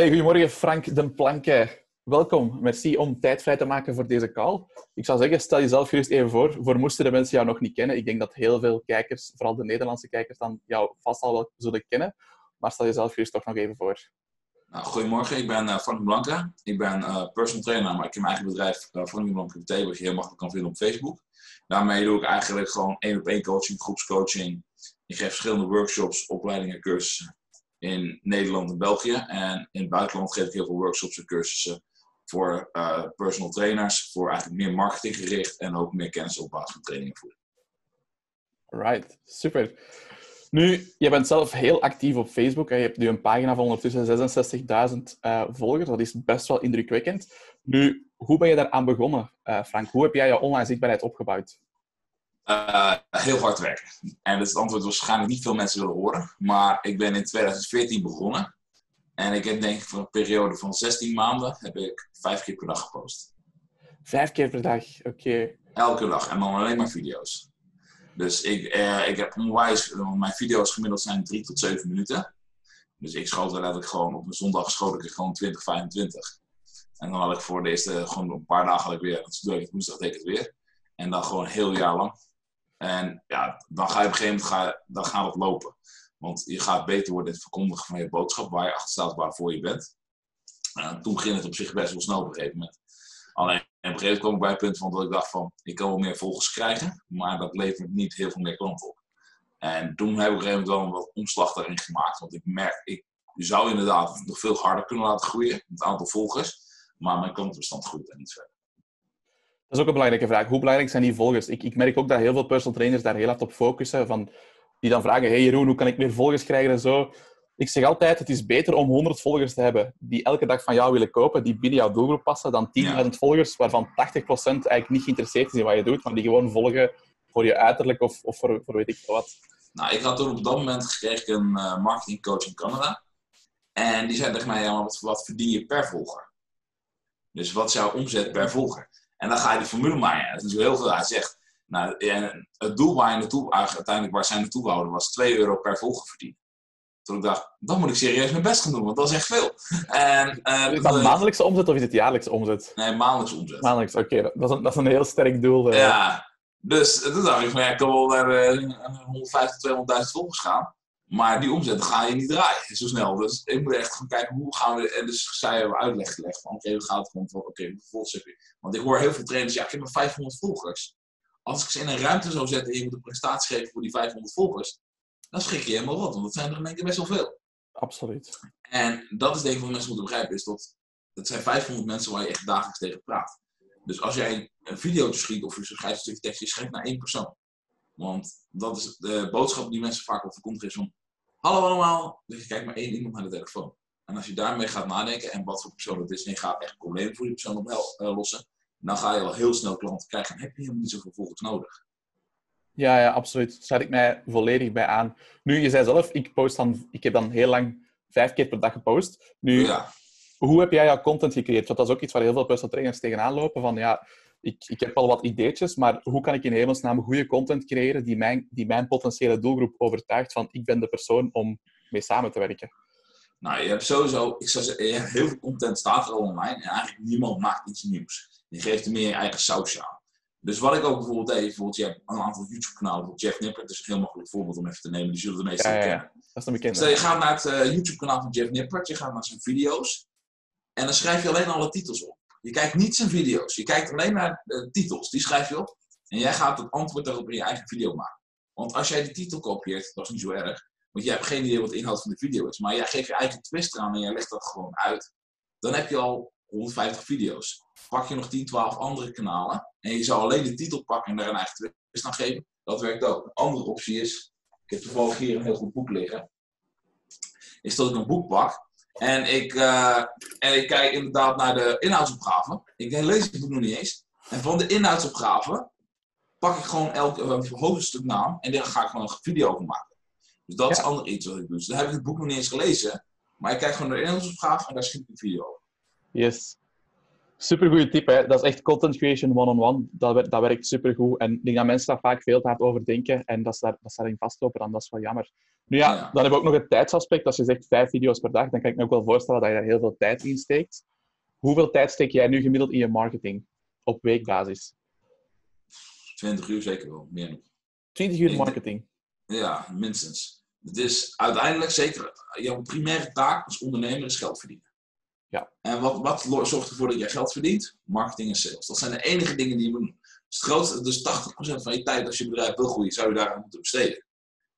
Hey, goedemorgen Frank Den Planke. Welkom. Merci om tijd vrij te maken voor deze call. Ik zou zeggen, stel jezelf gerust even voor. Voor moesten de mensen jou nog niet kennen. Ik denk dat heel veel kijkers, vooral de Nederlandse kijkers, dan jou vast al wel zullen kennen. Maar stel jezelf gerust toch nog even voor. Nou, goedemorgen, ik ben uh, Frank Blanca. Ik ben uh, personal trainer, maar ik heb mijn eigen bedrijf uh, Frank Blanca PT, wat je heel makkelijk kan vinden op Facebook. Daarmee doe ik eigenlijk gewoon één op één coaching, groepscoaching. Ik geef verschillende workshops, opleidingen, cursussen in Nederland en België. En in het buitenland geef ik heel veel workshops en cursussen voor uh, personal trainers, voor eigenlijk meer marketinggericht en ook meer kennis op basis van training en voeding. Right, super. Nu, je bent zelf heel actief op Facebook. Je hebt nu een pagina van ondertussen 66.000 uh, volgers. Dat is best wel indrukwekkend. Nu, hoe ben je daaraan begonnen, uh, Frank? Hoe heb jij je online zichtbaarheid opgebouwd? Uh, heel hard werken. En dat is het antwoord waarschijnlijk niet veel mensen willen horen. Maar ik ben in 2014 begonnen. En ik heb denk ik voor een periode van 16 maanden heb ik vijf keer per dag gepost. Vijf keer per dag, oké. Okay. Elke dag. En dan alleen maar video's. Dus ik, eh, ik heb onwijs, mijn video's gemiddeld zijn 3 tot 7 minuten. Dus ik schoot er letterlijk gewoon, op een zondag schoot ik er gewoon 20, 25. En dan had ik voor de eerste, gewoon een paar dagen had ik weer, dus doe ik woensdag deed ik het weer. En dan gewoon heel jaar lang. En ja, dan ga je op een gegeven moment dan gaat lopen. Want je gaat beter worden in het verkondigen van je boodschap, waar je achter staat, waarvoor je bent. En toen ging het op zich best wel snel op een gegeven moment. Alleen op een gegeven moment kwam ik bij het punt van dat ik dacht van, ik kan wel meer volgers krijgen, maar dat levert niet heel veel meer klanten op. En toen heb ik op een gegeven moment wel wat omslag daarin gemaakt. Want ik merk, ik zou inderdaad nog veel harder kunnen laten groeien, het aantal volgers. Maar mijn klantenbestand groeit er niet verder. Dat is ook een belangrijke vraag. Hoe belangrijk zijn die volgers? Ik, ik merk ook dat heel veel personal trainers daar heel hard op focussen. Van, die dan vragen, hey Jeroen, hoe kan ik meer volgers krijgen en zo. Ik zeg altijd, het is beter om 100 volgers te hebben die elke dag van jou willen kopen, die binnen jouw doelgroep passen, dan 10.000 ja. volgers waarvan 80% eigenlijk niet geïnteresseerd is in wat je doet, maar die gewoon volgen voor je uiterlijk of, of voor, voor weet ik wat. Nou, ik had toen op dat moment gekregen een uh, marketingcoach in Canada. En die zei tegen mij, ja, maar wat, wat verdien je per volger? Dus wat is jouw omzet per volger? En dan ga je die formule maken. Dat is heel veel. Hij zegt, nou, het doel waar je naartoe, uiteindelijk waar zij naartoe wouden, was 2 euro per volger verdienen. Toen ik dacht, dan moet ik serieus mijn best gaan doen, want dat is echt veel. En, uh, is dat maandelijkse omzet of is het jaarlijkse omzet? Nee, maandelijkse omzet. Maandelijks, oké. Okay. Dat, dat, is een heel sterk doel. Uh. Ja, dus toen dacht ik van, ja, ik kan wel naar uh, 150, 200.000 volgers gaan. Maar die omzet ga je niet draaien zo snel. Dus ik moet echt gaan kijken hoe gaan we. En dus zij hebben uitleg gelegd van oké, okay, we gaan het gewoon van oké, okay, volgens heb je. Want ik hoor heel veel trainers, ja, ik heb maar 500 volgers. Als ik ze in een ruimte zou zetten en je moet een prestatie geven voor die 500 volgers, dan schrik je helemaal wat, want dat zijn er in één keer best wel veel. Absoluut. En dat is denk ik wat mensen moeten begrijpen, is dat het zijn 500 mensen waar je echt dagelijks tegen praat. Dus als jij een video schiet of je schrijft een stukje tekst, je schrijft naar één persoon. Want dat is de boodschap die mensen vaak over komt, is van Hallo allemaal, dus je kijkt maar één iemand naar de telefoon. En als je daarmee gaat nadenken en wat voor persoon het is, en je gaat echt problemen voor die persoon oplossen, dan ga je al heel snel klanten krijgen en heb je helemaal niet zoveel volgers nodig. Ja, ja, absoluut. Daar sluit ik mij volledig bij aan. Nu, je zei zelf, ik, post dan, ik heb dan heel lang vijf keer per dag gepost. Nu, ja. hoe heb jij jouw content gecreëerd? Want dat is ook iets waar heel veel personal trainers tegenaan lopen. Van, ja, ik, ik heb al wat ideetjes, maar hoe kan ik in hemelsnaam goede content creëren die mijn, die mijn potentiële doelgroep overtuigt van ik ben de persoon om mee samen te werken? Nou, je hebt sowieso, ik zou zeggen, heel veel content staat er al online en eigenlijk niemand maakt iets nieuws. Je geeft er meer je eigen saus aan. Dus wat ik ook bijvoorbeeld deed, bijvoorbeeld, je hebt een aantal YouTube-kanalen, Jeff Nipper, dat is een heel makkelijk voorbeeld om even te nemen, die zullen de meeste ja, ja, kennen. Dat is een bekende. Stel, je gaat naar het uh, YouTube-kanaal van Jeff Nippert, je gaat naar zijn video's en dan schrijf je alleen alle titels op. Je kijkt niet zijn video's, je kijkt alleen naar de titels, die schrijf je op en jij gaat het antwoord daarop in je eigen video maken. Want als jij de titel kopieert, dat is niet zo erg, want jij hebt geen idee wat de inhoud van de video is, maar jij geeft je eigen twist eraan en jij legt dat gewoon uit, dan heb je al 150 video's. Pak je nog 10, 12 andere kanalen en je zou alleen de titel pakken en daar een eigen twist aan geven, dat werkt ook. Een andere optie is, ik heb toevallig hier een heel goed boek liggen, is dat ik een boek pak en ik, uh, en ik kijk inderdaad naar de inhoudsopgave. Ik lees het boek nog niet eens. En van de inhoudsopgave pak ik gewoon elk uh, hoofdstuk naam en daar ga ik gewoon een video over maken. Dus dat ja. is ander iets wat ik doe. Dus dan heb ik het boek nog niet eens gelezen, maar ik kijk gewoon naar de inhoudsopgave en daar schiet ik een video over. Yes. Supergoeie tip, hè. Dat is echt content creation one-on-one. Dat, dat werkt supergoed. En ik denk dat mensen daar vaak veel te hard over denken en dat ze, daar, dat ze daarin vastlopen. Dan dat is wel jammer. Nu ja, Ja. dan hebben we ook nog het tijdsaspect. Als je zegt vijf video's per dag, dan kan ik me ook wel voorstellen dat je daar heel veel tijd in steekt. Hoeveel tijd steek jij nu gemiddeld in je marketing? Op weekbasis? 20 uur zeker wel, meer nog. 20 uur marketing. Ja, minstens. Het is uiteindelijk zeker, jouw primaire taak als ondernemer is geld verdienen. Ja. En wat, wat zorgt ervoor dat jij geld verdient? Marketing en sales. Dat zijn de enige dingen die je moet doen. Dus, het grootste, dus 80% van je tijd als je bedrijf wil groeien, zou je daar aan moeten besteden.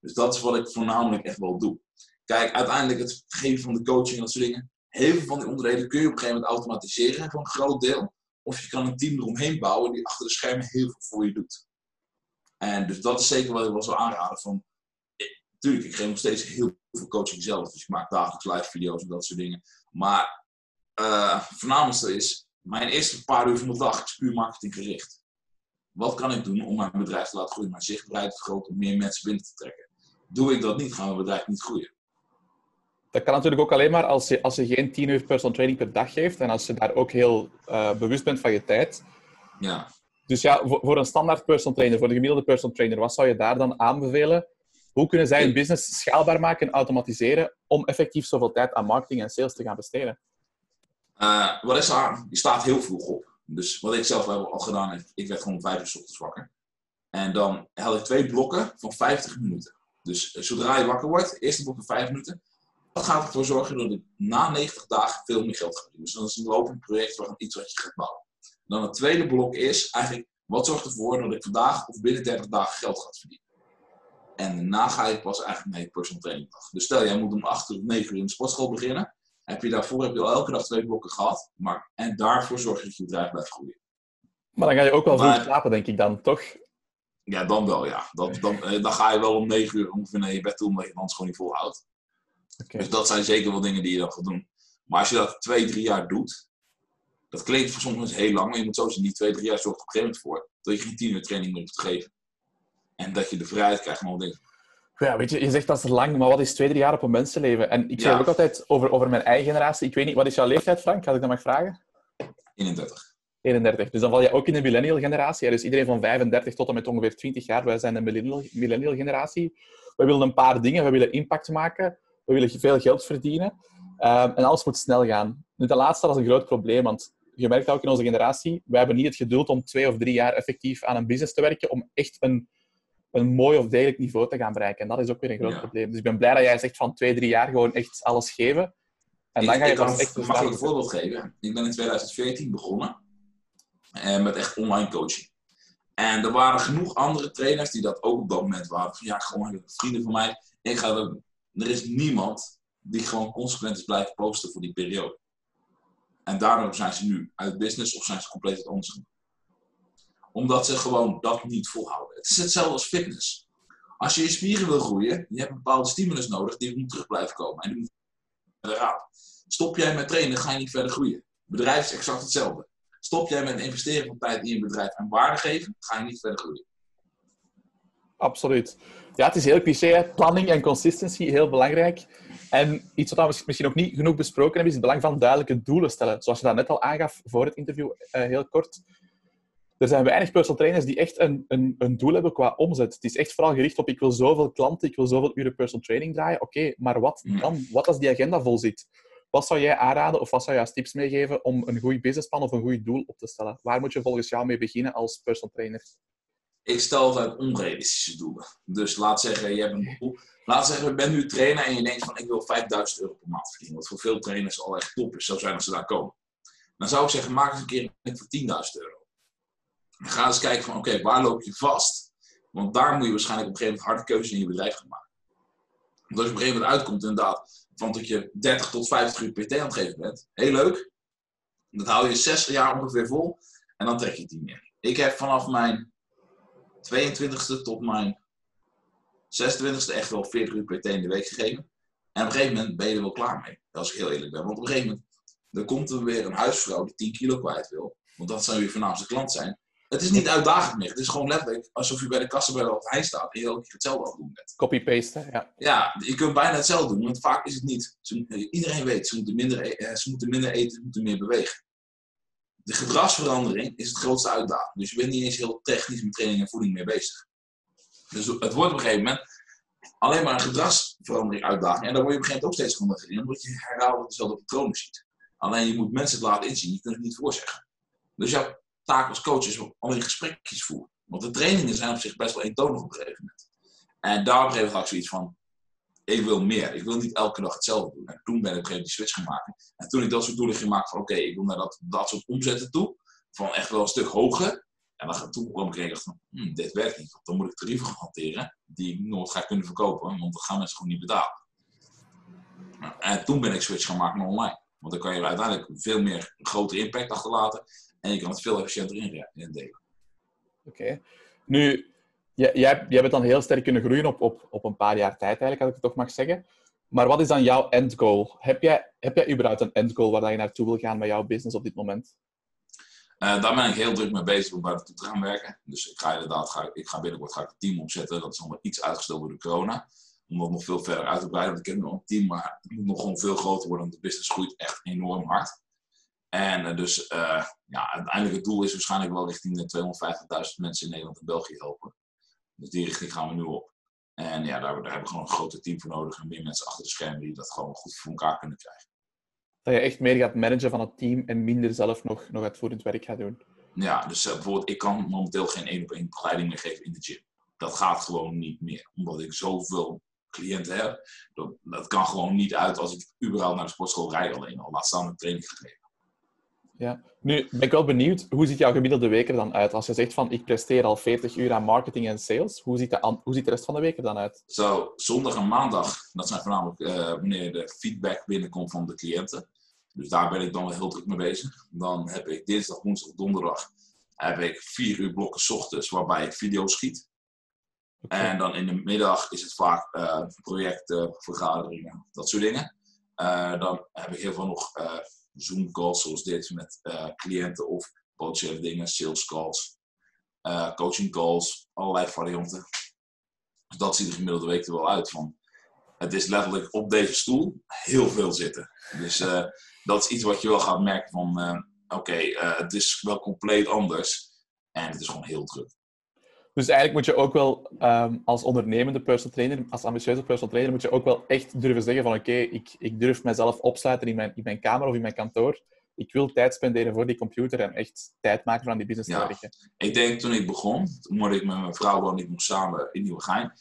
Dus dat is wat ik voornamelijk echt wel doe. Kijk, uiteindelijk het geven van de coaching en dat soort dingen. Heel veel van die onderdelen kun je op een gegeven moment automatiseren voor een groot deel. Of je kan een team eromheen bouwen die achter de schermen heel veel voor je doet. En dus dat is zeker wat ik wel zou aanraden. Van, ik, tuurlijk, ik geef nog steeds heel veel coaching zelf. Dus ik maak dagelijks live video's en dat soort dingen. Maar eh voornaamste is, mijn eerste paar uur van de dag is puur marketing gericht. Wat kan ik doen om mijn bedrijf te laten groeien, mijn zichtbaarheid te vergroten, meer mensen binnen te trekken? Doe ik dat niet, gaat mijn bedrijf niet groeien. Dat kan natuurlijk ook alleen maar als je, als je geen 10 uur personal training per dag geeft en als je daar ook heel eh, bewust bent van je tijd. Ja. Dus ja, voor, voor een standaard personal trainer, voor de gemiddelde personal trainer, wat zou je daar dan aanbevelen? Hoe kunnen zij hun business schaalbaar maken en automatiseren om effectief zoveel tijd aan marketing en sales te gaan besteden? Eh, wat is er? Je staat heel vroeg op. Dus wat ik zelf heb al gedaan heb, ik werd gewoon om vijf uur 's ochtends wakker. En dan had ik twee blokken van 50 minuten. Dus eh, zodra je wakker wordt, eerste blok van 5 minuten. Dat gaat ervoor zorgen dat ik na 90 dagen veel meer geld ga verdienen. Dus dat is een lopend project van iets wat je gaat bouwen. Dan het tweede blok is eigenlijk, wat zorgt ervoor dat ik vandaag of binnen 30 dagen geld ga verdienen? En daarna ga je pas eigenlijk naar personal training. Dus stel, jij moet om 8 uur of 9 uur in de sportschool beginnen. Heb je daarvoor heb je al elke dag twee blokken gehad. Maar, en daarvoor zorg je dat je bedrijf blijft groeien. Maar dan ga je ook wel vroeg Maar- slapen, denk ik dan, toch? Ja, dan wel, ja. Dat, dan, eh, dan ga je wel om 9 uur ongeveer naar je bed toe, omdat je het anders gewoon niet volhoudt. Oké. Dus dat zijn zeker wel dingen die je dan gaat doen. Maar als je dat twee, drie jaar doet, dat klinkt voor sommige mensen heel lang, maar je moet zo zien, die twee, drie jaar zorgt er op een gegeven moment voor dat je geen tien uur training meer moet geven. En dat je de vrijheid krijgt om al dingen. Ja, weet je, je zegt dat is lang, maar wat is twee, drie jaar op een mensenleven? En ik zeg Ja. ook altijd over, over mijn eigen generatie. Ik weet niet, wat is jouw leeftijd, Frank? Als ik dat mag vragen? 31. 31. Dus dan val je ook in de millennial generatie. Dus iedereen van 35 tot en met ongeveer 20 jaar. Wij zijn de millennial, millennial generatie. We willen een paar dingen. We willen impact maken. We willen veel geld verdienen. Ehm, en alles moet snel gaan. Nu, de laatste is een groot probleem, want je merkt ook in onze generatie, wij hebben niet het geduld om twee of drie jaar effectief aan een business te werken om echt een, een mooi of degelijk niveau te gaan bereiken. En dat is ook weer een groot Ja. probleem. Dus ik ben blij dat jij zegt van twee, drie jaar gewoon echt alles geven. En dan ga je ik kan pas een echt... voorbeeld geven. Ik ben in 2014 begonnen eh, met echt online coaching. En er waren genoeg andere trainers die dat ook op dat moment waren. Van, ja, gewoon vrienden van mij. Ik ga er, er is niemand die gewoon consequent is blijven posten voor die periode. En daardoor zijn ze nu uit business of zijn ze compleet het anders. Omdat ze gewoon dat niet volhouden. Het is hetzelfde als fitness. Als je je spieren wil groeien, je hebt een bepaalde stimulus nodig die moet terug blijven komen. En die moet. Stop jij met trainen, ga je niet verder groeien. Bedrijf is exact hetzelfde. Stop jij met investeren van tijd in je bedrijf en waarde geven, ga je niet verder groeien. Absoluut. Ja, het is heel cliché. Planning en consistency, heel belangrijk. En iets wat we misschien nog niet genoeg besproken hebben, is het belang van duidelijke doelen stellen. Zoals je dat net al aangaf voor het interview, eh, heel kort. Er zijn weinig personal trainers die echt een, een, een doel hebben qua omzet. Het is echt vooral gericht op ik wil zoveel klanten, ik wil zoveel uren personal training draaien. Oké, maar wat dan? Wat als die agenda vol zit? Wat zou jij aanraden of wat zou je als tips meegeven om een goed businessplan of een goed doel op te stellen? Waar moet je volgens jou mee beginnen als personal trainer? Ik stel altijd onrealistische doelen. Dus laat zeggen, je hebt een doel. Laat zeggen, je bent nu trainer en je denkt van ik wil 5000 euro per maand verdienen. Wat voor veel trainers al echt top is, zo zijn als ze daar komen. Dan zou ik zeggen, maak eens een keer een voor 10.000 euro. Ga eens kijken van oké, waar loop je vast? Want daar moet je waarschijnlijk op een gegeven moment harde keuzes in je bedrijf gaan maken. Want als je op een gegeven moment uitkomt inderdaad van dat je 30 tot 50 uur PT aan het geven bent. Heel leuk. Dat hou je 60 jaar ongeveer vol. En dan trek je het niet meer. Ik heb vanaf mijn 22e tot mijn 26e echt wel 40 uur PT in de week gegeven. En op een gegeven moment ben je er wel klaar mee. Als ik heel eerlijk ben. Want op een gegeven moment dan komt er weer een huisvrouw die 10 kilo kwijt wil. Want dat zou je voornaamste klant zijn. Het is niet uitdagend meer. Het is gewoon letterlijk alsof je bij de kassa bij de Albert staat en je keer hetzelfde het doen bent. Copy-paste, hè? ja. Ja, je kunt bijna hetzelfde doen, want vaak is het niet. Ze- iedereen weet, ze moeten minder, e- eh, ze moeten minder eten, ze moeten meer bewegen. de gedragsverandering is het grootste uitdaging. Dus je bent niet eens heel technisch met training en voeding mee bezig. Dus het wordt op een gegeven moment alleen maar een gedragsverandering uitdaging. En dan word je op een gegeven moment ook steeds gemotiveerd, omdat je herhaaldelijk dezelfde patronen ziet. Alleen je moet mensen het laten inzien, je kunt het niet voorzeggen. Dus jouw taak als coach is om alleen gesprekjes voeren. Want de trainingen zijn op zich best wel eentonig op een gegeven moment. En daarom geef ik zoiets van, ik wil meer. Ik wil niet elke dag hetzelfde doen. En toen ben ik op een gegeven moment die switch gaan maken. En toen ik dat soort doelen ging maken van, oké, ik wil naar dat, dat soort omzetten toe. Van echt wel een stuk hoger. En dan, toen kwam ik en van, hm, dit werkt niet. Dan moet ik tarieven gaan hanteren die ik nooit ga kunnen verkopen. Want dan gaan mensen gewoon niet betalen. En toen ben ik switch gaan maken naar online. Want dan kan je uiteindelijk veel meer grotere impact achterlaten. En je kan het veel efficiënter indelen. Oké. Nu, jij, jij bent dan heel sterk kunnen groeien op, op, op een paar jaar tijd, eigenlijk, als ik het toch mag zeggen. Maar wat is dan jouw endgoal? Heb jij, heb jij überhaupt een endgoal waar je naartoe wil gaan met jouw business op dit moment? Uh, daar ben ik heel druk mee bezig om buiten te gaan werken. Dus ik ga inderdaad, ga, ik ga binnenkort ga ik een team opzetten. Dat is allemaal iets uitgesteld door de corona. Om dat nog veel verder uit te breiden. Want ik heb nog een team, maar het moet nog gewoon veel groter worden. Want de business groeit echt enorm hard. En uh, dus uh, ja, uiteindelijk het doel is waarschijnlijk wel richting de 250.000 mensen in Nederland en België helpen. Dus die richting gaan we nu op. En ja, daar, daar hebben we gewoon een groter team voor nodig en meer mensen achter de schermen die dat gewoon goed voor elkaar kunnen krijgen. Dat je echt meer gaat managen van het team en minder zelf nog, nog uitvoerend werk gaat doen. Ja, dus uh, bijvoorbeeld, ik kan momenteel geen één op één begeleiding meer geven in de gym. Dat gaat gewoon niet meer, omdat ik zoveel cliënten heb. Dat, dat kan gewoon niet uit als ik überhaupt naar de sportschool rijd alleen al. Laat staan een training gegeven. Ja. Nu ben ik wel benieuwd, hoe ziet jouw gemiddelde week er dan uit? Als je zegt van ik presteer al 40 uur aan marketing en sales, hoe ziet de, hoe ziet de rest van de week er dan uit? Zo, zondag en maandag, dat zijn voornamelijk uh, wanneer de feedback binnenkomt van de cliënten. Dus daar ben ik dan wel heel druk mee bezig. Dan heb ik dinsdag, woensdag, donderdag heb ik vier uur blokken s ochtends waarbij ik video's schiet. En dan in de middag is het vaak uh, projecten, vergaderingen, dat soort dingen. Uh, dan heb ik heel veel nog Zoom calls zoals dit met uh, cliënten of potentiële dingen, sales calls, uh, coaching calls, allerlei varianten. Dus dat ziet er gemiddelde week er wel uit van. Het is letterlijk op deze stoel heel veel zitten. Dus uh, dat is iets wat je wel gaat merken van oké, het is wel compleet anders en het is gewoon heel druk. Dus eigenlijk moet je ook wel um, als ondernemende personal trainer, als ambitieuze personal trainer, moet je ook wel echt durven zeggen van oké, ik, ik durf mezelf opsluiten in mijn, in mijn kamer of in mijn kantoor. Ik wil tijd spenderen voor die computer en echt tijd maken van die business ja. te werken. Ik denk toen ik begon, toen woonde ik met mijn vrouw woonde ik nog samen in Nieuwegein.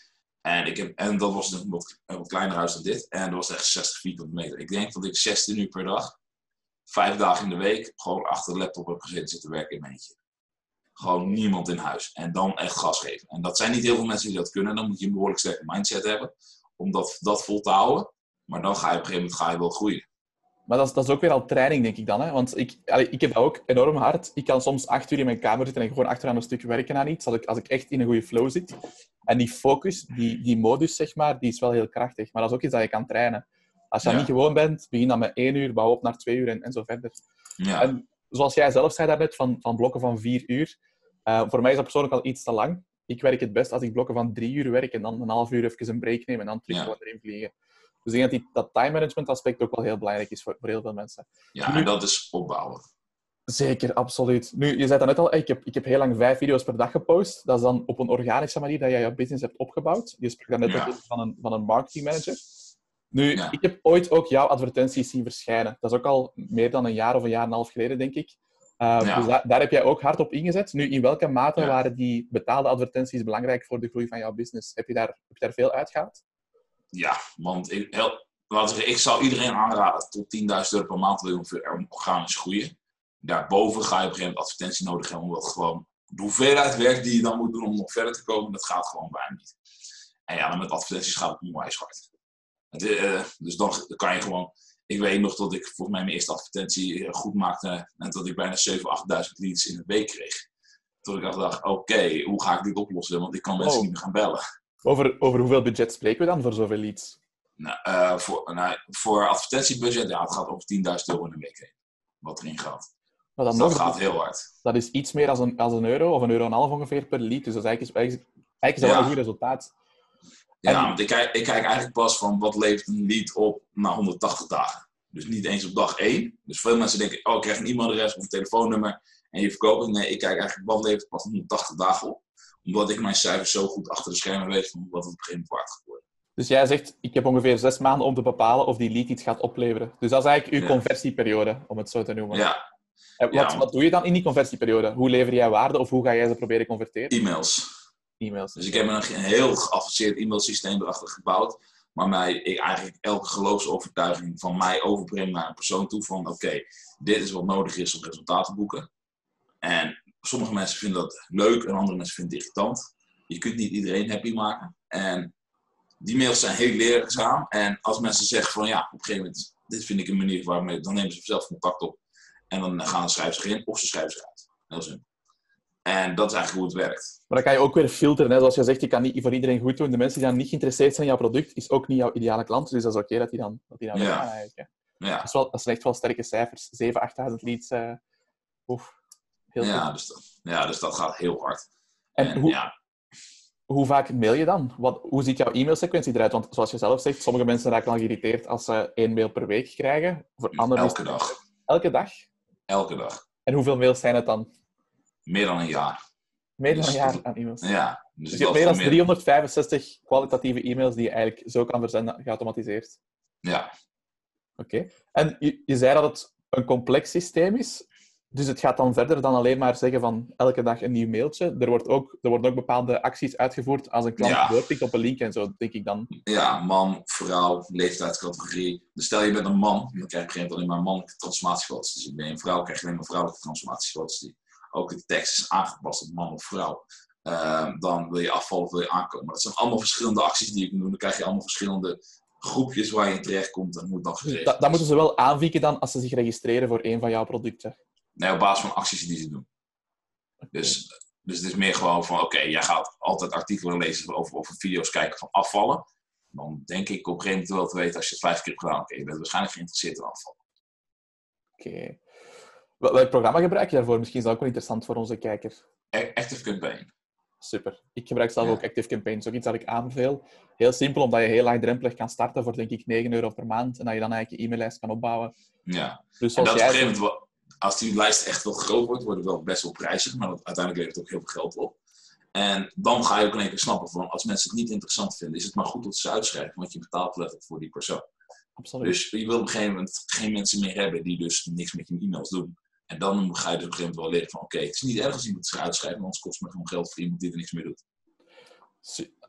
En, ik heb, en dat was een wat, een wat kleiner huis dan dit. En dat was echt 60 vierkante meter. Ik denk dat ik 16 uur per dag, vijf dagen in de week, gewoon achter de laptop heb gezeten zitten werken in mijn eentje. Gewoon niemand in huis. En dan echt gas geven. En dat zijn niet heel veel mensen die dat kunnen. Dan moet je een behoorlijk sterke mindset hebben. Om dat, dat vol te houden. Maar dan ga je op een gegeven moment ga je wel groeien. Maar dat is, dat is ook weer al training, denk ik dan. Hè? Want ik, ik heb dat ook enorm hard. Ik kan soms acht uur in mijn kamer zitten en gewoon achteraan een stuk werken aan iets. Als ik, als ik echt in een goede flow zit. En die focus, die, die modus, zeg maar, die is wel heel krachtig. Maar dat is ook iets dat je kan trainen. Als je ja. niet gewoon bent, begin dan met één uur, bouw op naar twee uur en, en zo verder. Ja. En zoals jij zelf zei daarnet, van, van blokken van vier uur. Uh, voor mij is dat persoonlijk al iets te lang. Ik werk het best als ik blokken van drie uur werk en dan een half uur even een break neem en dan terug ja. erin vliegen. Dus ik denk dat die, dat time management aspect ook wel heel belangrijk is voor, voor heel veel mensen. Ja, nu, en dat is opbouwen. Zeker, absoluut. Nu, je zei dat net al, ik heb, ik heb heel lang vijf video's per dag gepost. Dat is dan op een organische manier dat jij je business hebt opgebouwd. Je sprak net ja. van een, van een marketing manager. Nu, ja. ik heb ooit ook jouw advertenties zien verschijnen. Dat is ook al meer dan een jaar of een jaar en een half geleden, denk ik. Uh, ja. Dus da daar heb jij ook hard op ingezet. Nu, in welke mate ja. waren die betaalde advertenties belangrijk voor de groei van jouw business? Heb je daar, heb je daar veel uitgehaald? Ja, want ik, heel, zeggen, ik zou iedereen aanraden tot 10.000 euro per maand wil je organisch groeien. Daarboven ga je op een gegeven moment advertentie nodig hebben, omdat gewoon de hoeveelheid werk die je dan moet doen om nog verder te komen, dat gaat gewoon bijna niet. En ja, dan met advertenties gaat het onwijs hard. Uh, dus dan, dan kan je gewoon ik weet nog dat ik volgens mij mijn eerste advertentie eh, goed maakte en dat ik bijna 7.000, 8.000 leads in een week kreeg. Toen ik dacht, oké, hoe ga ik dit oplossen? Want ik kan mensen oh. niet meer gaan bellen. Over, over hoeveel budget spreken we dan voor zoveel leads? Nou, uh, voor, nou, voor advertentiebudget, ja, het gaat over 10.000 euro in een week heen. Wat erin gaat. Maar dan dus dat nog, gaat heel hard. Dat is iets meer dan een, als een euro of een euro en een half ongeveer per lead. Dus dat is eigenlijk, eigenlijk, eigenlijk is dat ja. wel een goed resultaat. Ja, want ik kijk, ik kijk eigenlijk pas van wat levert een lead op na 180 dagen. Dus niet eens op dag één. Dus veel mensen denken, oh, ik krijg een e-mailadres of een telefoonnummer en je verkoopt het. Nee, ik kijk eigenlijk wat levert pas 180 dagen op. Omdat ik mijn cijfers zo goed achter de schermen weet van wat het op een gegeven moment waard gaat worden. Dus jij zegt, ik heb ongeveer zes maanden om te bepalen of die lead iets gaat opleveren. Dus dat is eigenlijk uw Ja. conversieperiode, om het zo te noemen. Ja, En wat, Ja. wat doe je dan in die conversieperiode? Hoe lever jij waarde of hoe ga jij ze proberen converteren? e-mails. E-mails. Dus ik heb een, een heel geavanceerd e-mailsysteem erachter gebouwd. Waarmee ik eigenlijk elke geloofsovertuiging van mij overbreng naar een persoon toe. Van oké, dit is wat nodig is om resultaten te boeken. En sommige mensen vinden dat leuk en andere mensen vinden het irritant. Je kunt niet iedereen happy maken. En die mails zijn heel leerzaam. En als mensen zeggen van ja, op een gegeven moment, dit vind ik een manier waarmee, dan nemen ze zelf contact op. En dan gaan ze schrijven ze erin of ze schrijven ze uit. Heel simpel. En dat is eigenlijk hoe het werkt. Maar dan kan je ook weer filteren. Hè? Zoals je zegt, je kan niet voor iedereen goed doen. De mensen die dan niet geïnteresseerd zijn in jouw product, is ook niet jouw ideale klant. Dus dat is oké dat die dan, dat die dan Ja. Hè. Ja. Dat, is wel, dat zijn echt wel sterke cijfers. 7.000, 8.000 leads. eh oef, heel goed. Ja dus, dat, ja, dus dat gaat heel hard. En En, hoe, ja, hoe vaak mail je dan? Wat, hoe ziet jouw e-mailsequentie eruit? Want zoals je zelf zegt, sommige mensen raken al geïrriteerd als ze één mail per week krijgen. Voor is elke dag. Elke dag? Elke dag. En hoeveel mails zijn het dan? Meer dan een jaar. Meer dan een Dus jaar dat- aan e-mails. Ja. Dus, Dus je hebt meer dan voor 365 kwalitatieve e-mails die je eigenlijk zo kan verzenden, geautomatiseerd. Ja. Oké. En je, je zei dat het een complex systeem is. Dus het gaat dan verder dan alleen maar zeggen van elke dag een nieuw mailtje. Er, wordt ook, er worden ook bepaalde acties uitgevoerd als een klant Ja. doorklikt op een link en zo, denk ik dan. ja, man, vrouw, leeftijdscategorie. Dus stel je bent een man, dan krijg je een alleen maar mannelijke transformatiefoto's te zien. Ben je een vrouw, krijg je alleen maar vrouwelijke transformatiefoto's te zien. Ook de tekst is aangepast op man of vrouw. Ehm, dan wil je afvallen of wil je aankomen. Maar dat zijn allemaal verschillende acties die je kunt doen. Dan krijg je allemaal verschillende groepjes waar je in terechtkomt. En moet dan Dus geregeld dat, dat moeten ze wel aanvieken dan als ze zich registreren voor een van jouw producten. Nee, op basis van acties die ze doen. Dus, dus het is meer gewoon van, oké, jij gaat altijd artikelen lezen over, of video's kijken van afvallen. Dan denk ik op een gegeven moment wel te weten, als je het vijf keer hebt gedaan, oké, je bent waarschijnlijk geïnteresseerd in afvallen. Oké. Wel- Welk programma gebruik je daarvoor? Misschien is dat ook wel interessant voor onze kijker. A- Active Campaign. Super. Ik gebruik zelf Ja. ook Active Campaign. Dat is ook iets dat ik aanbeveel. Heel simpel, omdat je heel laagdrempelig kan starten voor denk ik 9 euro per maand. En dat je dan eigenlijk je e-maillijst kan opbouwen. Ja. Dus op jij wel- als die lijst echt wel groot wordt, wordt het wel best wel prijzig, maar dat, uiteindelijk levert het ook heel veel geld op. En dan ga je ook in één keer snappen van, als mensen het niet interessant vinden, is het maar goed dat ze uitschrijven, want je betaalt letterlijk voor die persoon. Absoluut. Dus je wil op een gegeven moment geen mensen meer hebben die dus niks met je e-mails doen. En dan ga je dus op een gegeven moment wel leren van oké, het is niet erg als iemand zich uitschrijft, want anders kost het me gewoon geld voor iemand die er niks meer doet.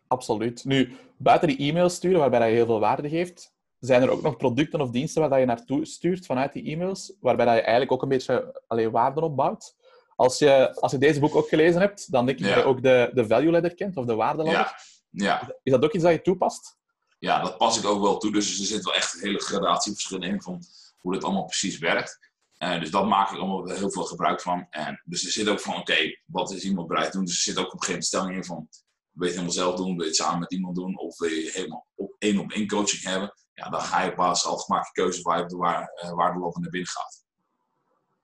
Absoluut. Nu, buiten die e-mails sturen, waarbij je heel veel waarde geeft, zijn er ook nog producten of diensten waar dat je naartoe stuurt vanuit die e-mails, waarbij dat je eigenlijk ook een beetje alleen waarde opbouwt. Als je, als je deze boek ook gelezen hebt, dan denk ik Ja. dat je ook de, de value ladder kent, of de waardeladder. Ja, ja, Is dat ook iets dat je toepast? ja, dat pas ik ook wel toe. Dus er zit wel echt een hele gradatieverschil in van hoe dit allemaal precies werkt. Eh, dus dat maak ik allemaal heel veel gebruik van. En dus er zit ook van, oké, wat is iemand bereid te doen? Dus er zit ook op een gegeven moment stelling in van, wil je het helemaal zelf doen? Wil je het samen met iemand doen? Of wil je helemaal op één op één coaching hebben? Ja, dan ga je op basis al waar je op de waar, eh, waardeladder naar binnen gaat.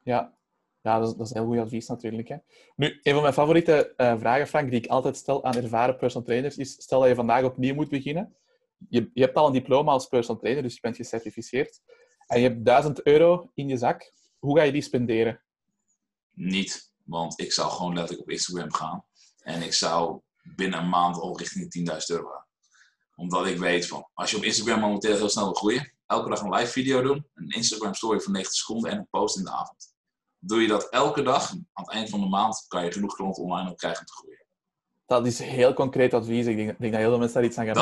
Ja, ja dat, is, dat heel goed advies natuurlijk. Hè. Nu, een van mijn favoriete eh, vragen, Frank, die ik altijd stel aan ervaren personal trainers, is stel dat je vandaag opnieuw moet beginnen. Je, je hebt al een diploma als personal trainer, dus je bent gecertificeerd. En je hebt 1000 euro in je zak. Hoe ga je die spenderen? Niet, want ik zou gewoon letterlijk op Instagram gaan. En ik zou binnen een maand al richting de 10.000 euro gaan. Omdat ik weet van, als je op Instagram momenteel heel snel wil groeien, elke dag een live video doen, een Instagram story van 90 seconden en een post in de avond. Doe je dat elke dag, aan het eind van de maand kan je genoeg klanten online op krijgen om te groeien. Dat is heel concreet advies. Ik denk, dat heel veel mensen daar iets aan gaan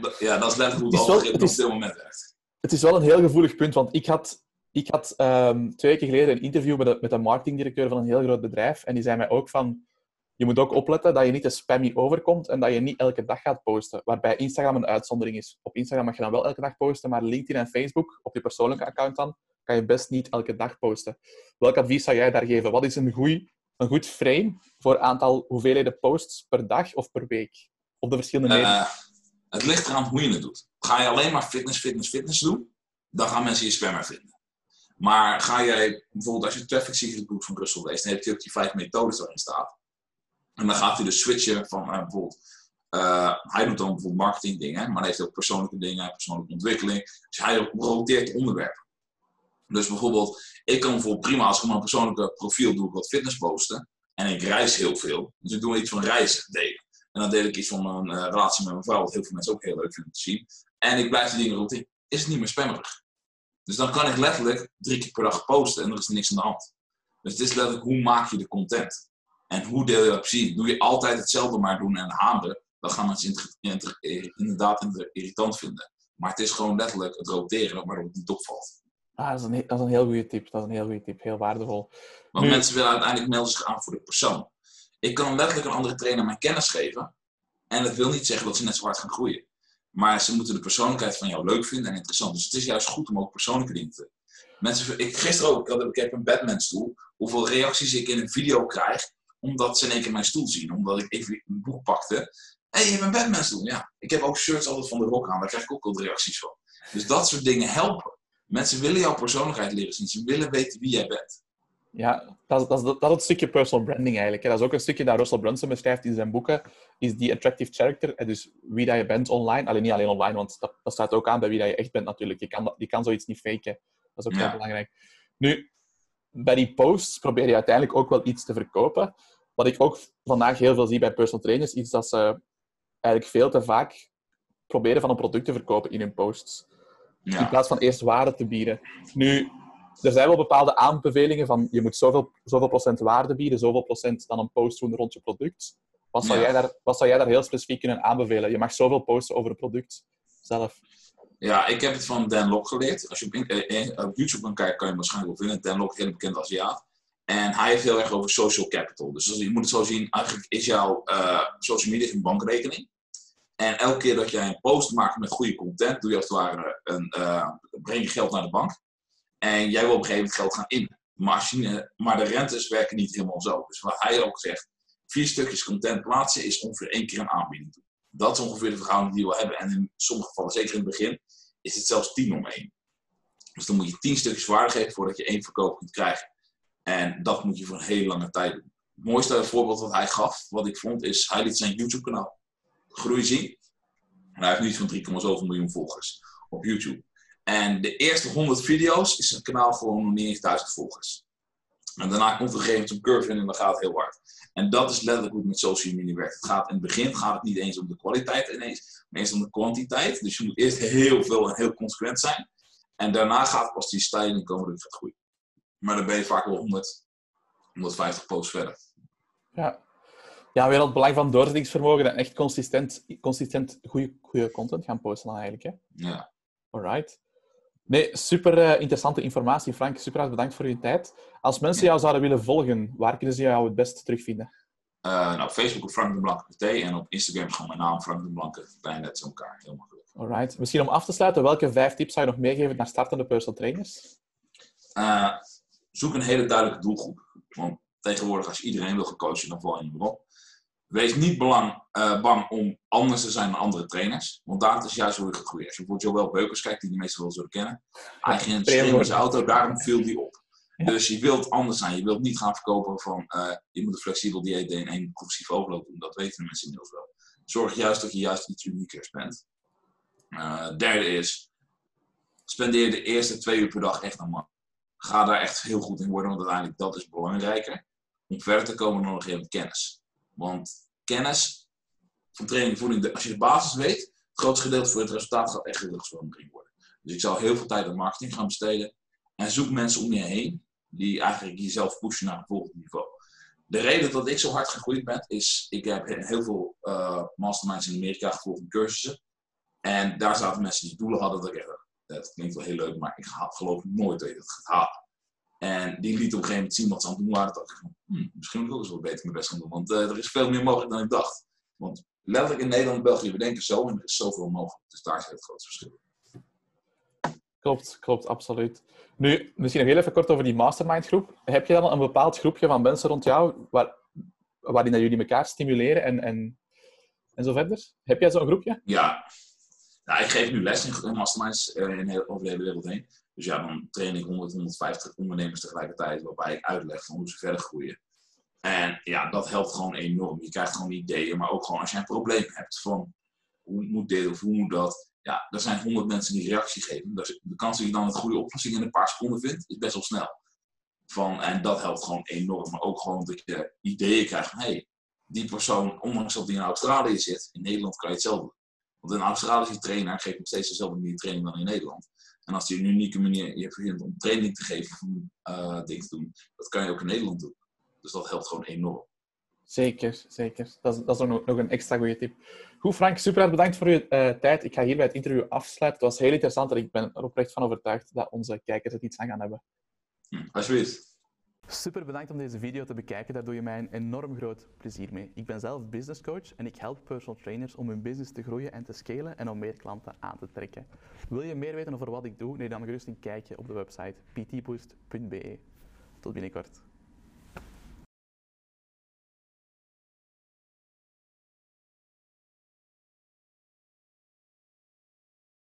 dat- ja, dat is letterlijk hoe het algoritme het op dit moment werkt. Het is wel een heel gevoelig punt, want ik had, ik had ehm, twee weken geleden een interview met een, met een marketingdirecteur van een heel groot bedrijf. En die zei mij ook van, je moet ook opletten dat je niet te spammy overkomt en dat je niet elke dag gaat posten. Waarbij Instagram een uitzondering is. Op Instagram mag je dan wel elke dag posten, maar LinkedIn en Facebook, op je persoonlijke account dan, kan je best niet elke dag posten. Welk advies zou jij daar geven? Wat is een, goeie, een goed frame voor aantal hoeveelheden posts per dag of per week? Op de verschillende media? Eh, het ligt eraan hoe je het doet. Ga je alleen maar fitness, fitness, fitness doen, dan gaan mensen je spammer vinden. Maar ga jij bijvoorbeeld als je Traffic Secret boek van Russell leest, dan heb je ook die vijf methodes waarin staat. En dan gaat hij dus switchen van eh, bijvoorbeeld, eh, hij doet dan bijvoorbeeld marketing dingen, maar hij heeft ook persoonlijke dingen, persoonlijke ontwikkeling. Dus hij roteert onderwerpen. Dus bijvoorbeeld, ik kan bijvoorbeeld prima als ik mijn persoonlijke profiel doe wat fitness posten. En ik reis heel veel. Dus ik doe iets van reizen delen. En dan deel ik iets van een uh, relatie met mijn vrouw, wat heel veel mensen ook heel leuk vinden te zien. En ik blijf die dingen rond Is het niet meer spammerig. Dus dan kan ik letterlijk drie keer per dag posten en er is niks aan de hand. Dus het is letterlijk hoe maak je de content. En hoe deel je dat precies? Doe je altijd hetzelfde maar doen en hameren, dan gaan mensen inderdaad irritant vinden. Maar het is gewoon letterlijk het roteren waarop het niet opvalt. Ah, dat, is een, dat is een heel goede tip. Dat is een heel goede tip. Heel waardevol. Want mensen willen uiteindelijk melden zich aan voor de persoon. Ik kan letterlijk een andere trainer mijn kennis geven. En dat wil niet zeggen dat ze net zo hard gaan groeien. Maar ze moeten de persoonlijkheid van jou leuk vinden en interessant. Dus het is juist goed om ook persoonlijke dingen te Mensen, ik, gisteren ook, ik, had, ik heb een Batman stoel. Hoeveel reacties ik in een video krijg, omdat ze in één keer mijn stoel zien. Omdat ik even een boek pakte. Hé, hey, je hebt een Batman stoel. Ja, ik heb ook shirts altijd van de rock aan. Daar krijg ik ook wel reacties van. Dus dat soort dingen helpen. Mensen willen jouw persoonlijkheid leren zien. Ze willen weten wie jij bent. Ja, dat, dat, dat, dat is het stukje personal branding eigenlijk. Dat is ook een stukje dat Russell Brunson beschrijft in zijn boeken. Is die attractive character. Dus wie dat je bent online. Alleen niet alleen online, want dat, dat staat ook aan bij wie dat je echt bent natuurlijk. Je kan, je kan zoiets niet faken. Dat is ook heel belangrijk. Nu, bij die posts probeer je uiteindelijk ook wel iets te verkopen. Wat ik ook vandaag heel veel zie bij personal trainers, is dat ze eigenlijk veel te vaak proberen van een product te verkopen in hun posts. In plaats van eerst waarde te bieden. Nu, er zijn wel bepaalde aanbevelingen van je moet zoveel, zoveel procent waarde bieden, zoveel procent dan een post doen rond je product. Wat zou, jij daar, wat zou jij daar heel specifiek kunnen aanbevelen? Je mag zoveel posten over het product zelf. Ja, ik heb het van Dan Lok geleerd. Als je op, eh, eh, YouTube kan kijken, kan je waarschijnlijk wel vinden. Dan Lok, heel bekend als ja. En hij heeft heel erg over social capital. Dus je moet het zo zien, eigenlijk is jouw uh, social media een bankrekening. En elke keer dat jij een post maakt met goede content, doe je als het ware een, uh, breng je geld naar de bank. En jij wil op een gegeven moment geld gaan in. Maar, maar de rentes werken niet helemaal zo. Dus wat hij ook zegt, vier stukjes content plaatsen is ongeveer één keer een aanbieding doen. Dat is ongeveer de verhouding die we hebben. En in sommige gevallen, zeker in het begin, is het zelfs 10 om 1. Dus dan moet je 10 stukjes waarde geven voordat je één verkoop kunt krijgen. En dat moet je voor een hele lange tijd doen. Het mooiste voorbeeld wat hij gaf, wat ik vond, is hij liet zijn YouTube-kanaal groei zien. En hij heeft nu iets van 3,7 miljoen volgers op YouTube. En de eerste 100 video's is zijn kanaal gewoon nog niet eens 1000 volgers. En daarna komt er een gegeven een curve in en dan gaat het heel hard. En dat is letterlijk hoe het met social media werkt. Het gaat, in het begin gaat het niet eens om de kwaliteit ineens, maar eens om de kwantiteit. Dus je moet eerst heel veel en heel consequent zijn. En daarna gaat pas die stijging komen dat gaat groeien. Maar dan ben je vaak wel 100, 150 posts verder. Ja, ja weer het belang van doorzettingsvermogen en echt consistent, consistent goede, goede content gaan posten dan eigenlijk. Hè? Ja. Alright. Nee, super uh, interessante informatie, Frank. Super bedankt voor je tijd. Als mensen jou zouden willen volgen, waar kunnen ze jou het beste terugvinden? Uh, nou, op Facebook op Frank de Blanke PT en op Instagram gewoon mijn naam, Frank de Blanke. Bijna net zo elkaar. Heel makkelijk. Alright. Misschien om af te sluiten, welke vijf tips zou je nog meegeven naar startende personal trainers? Uh, zoek een hele duidelijke doelgroep. Want tegenwoordig, als iedereen wil gecoachen, dan val je niet meer op. Wees niet belang, uh, bang om anders te zijn dan andere trainers. Want daar is juist hoe je gaat groeien. Als je bijvoorbeeld Joël Beukers kijkt, die de meesten wel zullen kennen. Hij ging in zijn auto, daarom viel die op. Dus je wilt anders zijn. Je wilt niet gaan verkopen van uh, je moet een flexibel dieet en één progressief overloop doen. Dat weten de mensen inmiddels wel. Zorg juist dat je juist iets uniekers bent. Uh, derde is, spendeer de eerste twee uur per dag echt aan man. Ga daar echt heel goed in worden, want uiteindelijk dat is belangrijker. Om verder te komen dan nog even kennis. Want kennis van training voeding, als je de basis weet, het grootste gedeelte voor het resultaat gaat echt geluksverandering worden. Dus ik zou heel veel tijd aan marketing gaan besteden. En zoek mensen om je heen die eigenlijk jezelf pushen naar een volgend niveau. De reden dat ik zo hard gegroeid ben, is ik heb heel veel uh, masterminds in Amerika gevolgd en cursussen. En daar zaten mensen die doelen hadden. Dat, ik, dat klinkt wel heel leuk, maar ik geloof nooit dat je dat gaat halen. En die liet op een gegeven moment zien wat ze aan het doen waren. dacht ik van, hmm, misschien moet ik ook eens wat beter mijn best gaan doen. Want uh, er is veel meer mogelijk dan ik dacht. Want letterlijk in Nederland en België, we denken zo en er is zoveel mogelijk. Dus daar zit het grootste verschil. Klopt, klopt, absoluut. Nu, misschien nog heel even kort over die mastermind groep. Heb je dan een bepaald groepje van mensen rond jou waar, waarin jullie elkaar stimuleren en, en, en zo verder? Heb jij zo'n groepje? Ja. Nou, ik geef nu les in masterminds uh, in over de hele wereld heen. Dus ja, dan train ik 100, 150 ondernemers tegelijkertijd, waarbij ik uitleg van hoe ze verder groeien. En ja, dat helpt gewoon enorm. Je krijgt gewoon ideeën, maar ook gewoon als je een probleem hebt van hoe moet dit of hoe moet dat, ja, er zijn honderd mensen die reactie geven. Dus de kans dat je dan het goede oplossing in een paar seconden vindt, is best wel snel. Van, en dat helpt gewoon enorm. Maar ook gewoon dat je ideeën krijgt van, hé, hey, die persoon, ondanks dat die in Australië zit, in Nederland kan je hetzelfde. Want een Australische trainer geeft nog steeds dezelfde manier training dan in Nederland. En als hij een unieke manier je vindt om training te geven om uh, dingen te doen, dat kan je ook in Nederland doen. Dus dat helpt gewoon enorm. Zeker, zeker. Dat is, dat is ook nog een extra goede tip. Goed, Frank, super bedankt voor je uh, tijd. Ik ga hierbij het interview afsluiten. Het was heel interessant en ik ben er oprecht van overtuigd dat onze kijkers het iets aan gaan hebben. Hm, alsjeblieft. Super bedankt om deze video te bekijken. Daar doe je mij een enorm groot plezier mee. Ik ben zelf business coach en ik help personal trainers om hun business te groeien en te scalen en om meer klanten aan te trekken. Wil je meer weten over wat ik doe? Neem dan gerust een kijkje op de website ptboost.be. Tot binnenkort.